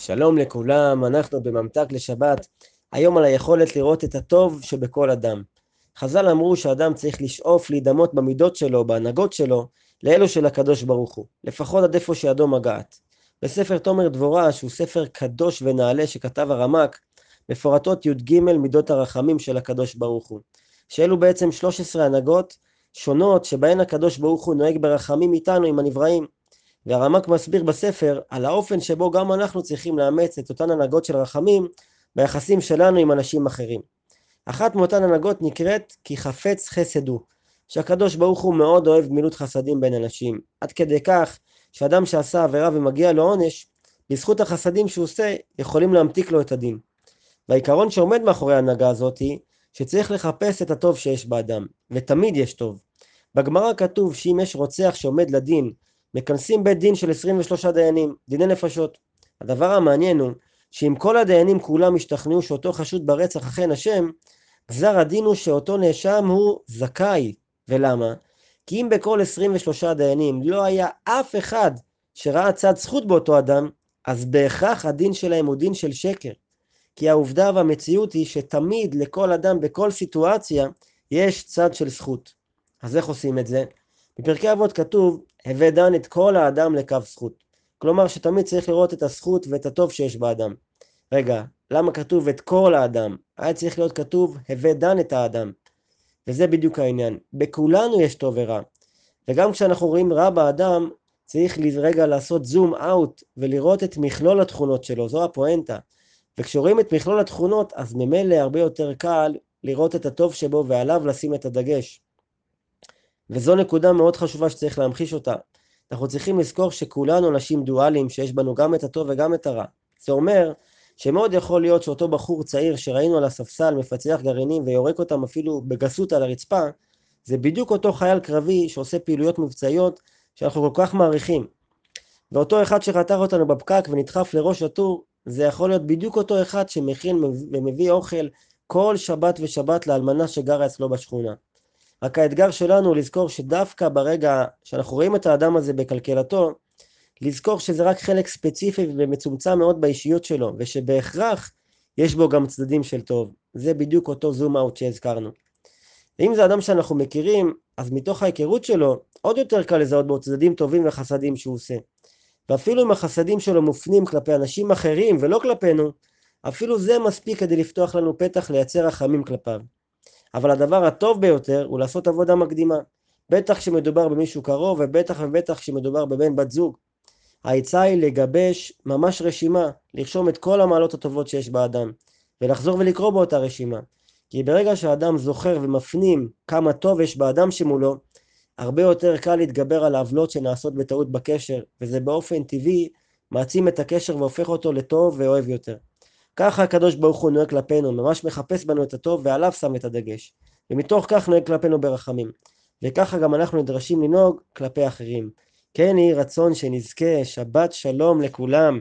שלום לכולם, אנחנו בממתק לשבת, היום על היכולת לראות את הטוב שבכל אדם. חז"ל אמרו שאדם צריך לשאוף להידמות במידות שלו, בהנהגות שלו, לאלו של הקדוש ברוך הוא, לפחות עד איפה שידו מגעת. בספר תומר דבורה, שהוא ספר קדוש ונעלה שכתב הרמק, מפורטות י"ג מידות הרחמים של הקדוש ברוך הוא, שאלו בעצם 13 הנהגות שונות שבהן הקדוש ברוך הוא נוהג ברחמים איתנו, עם הנבראים. והרמק מסביר בספר על האופן שבו גם אנחנו צריכים לאמץ את אותן הנהגות של רחמים ביחסים שלנו עם אנשים אחרים. אחת מאותן הנהגות נקראת כי חפץ חסד הוא, שהקדוש ברוך הוא מאוד אוהב גמילות חסדים בין אנשים, עד כדי כך שאדם שעשה עבירה ומגיע לו עונש, בזכות החסדים שהוא עושה, יכולים להמתיק לו את הדין. והעיקרון שעומד מאחורי ההנהגה הזאת היא שצריך לחפש את הטוב שיש באדם, ותמיד יש טוב. בגמרא כתוב שאם יש רוצח שעומד לדין מכנסים בית דין של 23 דיינים, דיני נפשות. הדבר המעניין הוא שאם כל הדיינים כולם השתכנעו שאותו חשוד ברצח אכן אשם, גזר הדין הוא שאותו נאשם הוא זכאי. ולמה? כי אם בכל 23 דיינים לא היה אף אחד שראה צד זכות באותו אדם, אז בהכרח הדין שלהם הוא דין של שקר. כי העובדה והמציאות היא שתמיד לכל אדם בכל סיטואציה יש צד של זכות. אז איך עושים את זה? בפרקי אבות כתוב, הווה דן את כל האדם לקו זכות. כלומר שתמיד צריך לראות את הזכות ואת הטוב שיש באדם. רגע, למה כתוב את כל האדם? היה צריך להיות כתוב, הווה דן את האדם. וזה בדיוק העניין. בכולנו יש טוב ורע. וגם כשאנחנו רואים רע באדם, צריך רגע לעשות זום אאוט ולראות את מכלול התכונות שלו, זו הפואנטה. וכשרואים את מכלול התכונות, אז ממילא הרבה יותר קל לראות את הטוב שבו ועליו לשים את הדגש. וזו נקודה מאוד חשובה שצריך להמחיש אותה. אנחנו צריכים לזכור שכולנו אנשים דואליים, שיש בנו גם את הטוב וגם את הרע. זה אומר שמאוד יכול להיות שאותו בחור צעיר שראינו על הספסל מפצח גרעינים ויורק אותם אפילו בגסות על הרצפה, זה בדיוק אותו חייל קרבי שעושה פעילויות מבצעיות שאנחנו כל כך מעריכים. ואותו אחד שחתך אותנו בפקק ונדחף לראש הטור, זה יכול להיות בדיוק אותו אחד שמכין ומביא אוכל כל שבת ושבת לאלמנה שגרה אצלו בשכונה. רק האתגר שלנו הוא לזכור שדווקא ברגע שאנחנו רואים את האדם הזה בקלקלתו, לזכור שזה רק חלק ספציפי ומצומצם מאוד באישיות שלו, ושבהכרח יש בו גם צדדים של טוב. זה בדיוק אותו זום אאוט שהזכרנו. ואם זה אדם שאנחנו מכירים, אז מתוך ההיכרות שלו, עוד יותר קל לזהות בו צדדים טובים וחסדים שהוא עושה. ואפילו אם החסדים שלו מופנים כלפי אנשים אחרים ולא כלפינו, אפילו זה מספיק כדי לפתוח לנו פתח לייצר רחמים כלפיו. אבל הדבר הטוב ביותר הוא לעשות עבודה מקדימה. בטח כשמדובר במישהו קרוב, ובטח ובטח כשמדובר בבן בת זוג. העצה היא לגבש ממש רשימה, לרשום את כל המעלות הטובות שיש באדם, ולחזור ולקרוא באותה רשימה. כי ברגע שהאדם זוכר ומפנים כמה טוב יש באדם שמולו, הרבה יותר קל להתגבר על העוולות שנעשות בטעות בקשר, וזה באופן טבעי מעצים את הקשר והופך אותו לטוב ואוהב יותר. ככה הקדוש ברוך הוא נוהג כלפינו, ממש מחפש בנו את הטוב ועליו שם את הדגש. ומתוך כך נוהג כלפינו ברחמים. וככה גם אנחנו נדרשים לנהוג כלפי אחרים. כן יהי רצון שנזכה, שבת שלום לכולם.